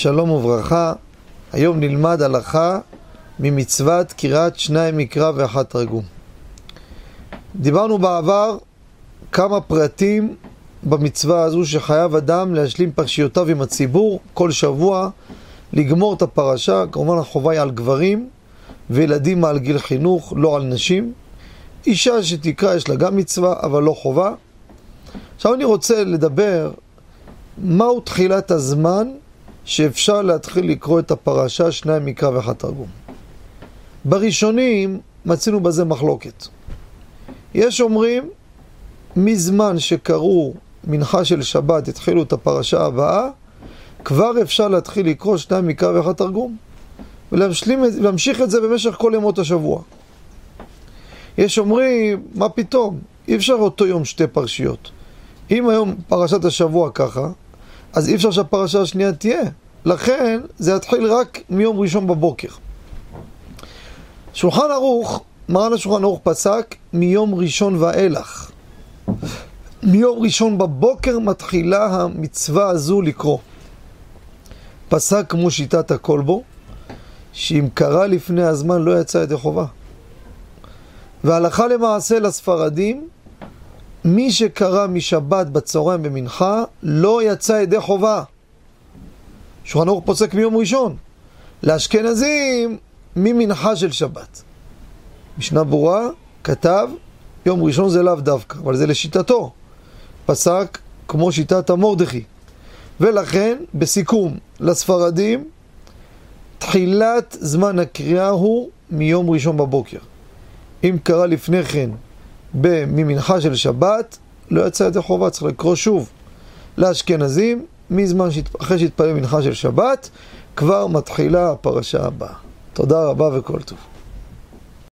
שלום וברכה, היום נלמד הלכה ממצוות קריאת שניים מקרא ואחת תרגום. דיברנו בעבר כמה פרטים במצווה הזו שחייב אדם להשלים פרשיותיו עם הציבור כל שבוע, לגמור את הפרשה, כמובן החובה היא על גברים וילדים מעל גיל חינוך, לא על נשים. אישה שתקרא יש לה גם מצווה, אבל לא חובה. עכשיו אני רוצה לדבר מהו תחילת הזמן שאפשר להתחיל לקרוא את הפרשה, שניים מקרא ואחד תרגום. בראשונים מצינו בזה מחלוקת. יש אומרים, מזמן שקראו מנחה של שבת, התחילו את הפרשה הבאה, כבר אפשר להתחיל לקרוא שניים מקרא ואחד תרגום, ולהמשיך את זה במשך כל ימות השבוע. יש אומרים, מה פתאום, אי אפשר אותו יום שתי פרשיות. אם היום פרשת השבוע ככה, אז אי אפשר שהפרשה השנייה תהיה. לכן זה יתחיל רק מיום ראשון בבוקר. שולחן ערוך, מרן השולחן ערוך פסק מיום ראשון ואילך. מיום ראשון בבוקר מתחילה המצווה הזו לקרוא. פסק כמו שיטת הכל בו, שאם קרה לפני הזמן לא יצא ידי חובה. והלכה למעשה לספרדים, מי שקרא משבת בצהריים במנחה, לא יצא ידי חובה. שולחן ערוך פוסק מיום ראשון. לאשכנזים, ממנחה של שבת. משנה ברורה, כתב, יום ראשון זה לאו דווקא, אבל זה לשיטתו. פסק כמו שיטת המורדכי. ולכן, בסיכום, לספרדים, תחילת זמן הקריאה הוא מיום ראשון בבוקר. אם קרה לפני כן ממנחה של שבת, לא יצא ידי חובה, צריך לקרוא שוב. לאשכנזים, מזמן, שת... אחרי שהתפלל מנחה של שבת, כבר מתחילה הפרשה הבאה. תודה רבה וכל טוב.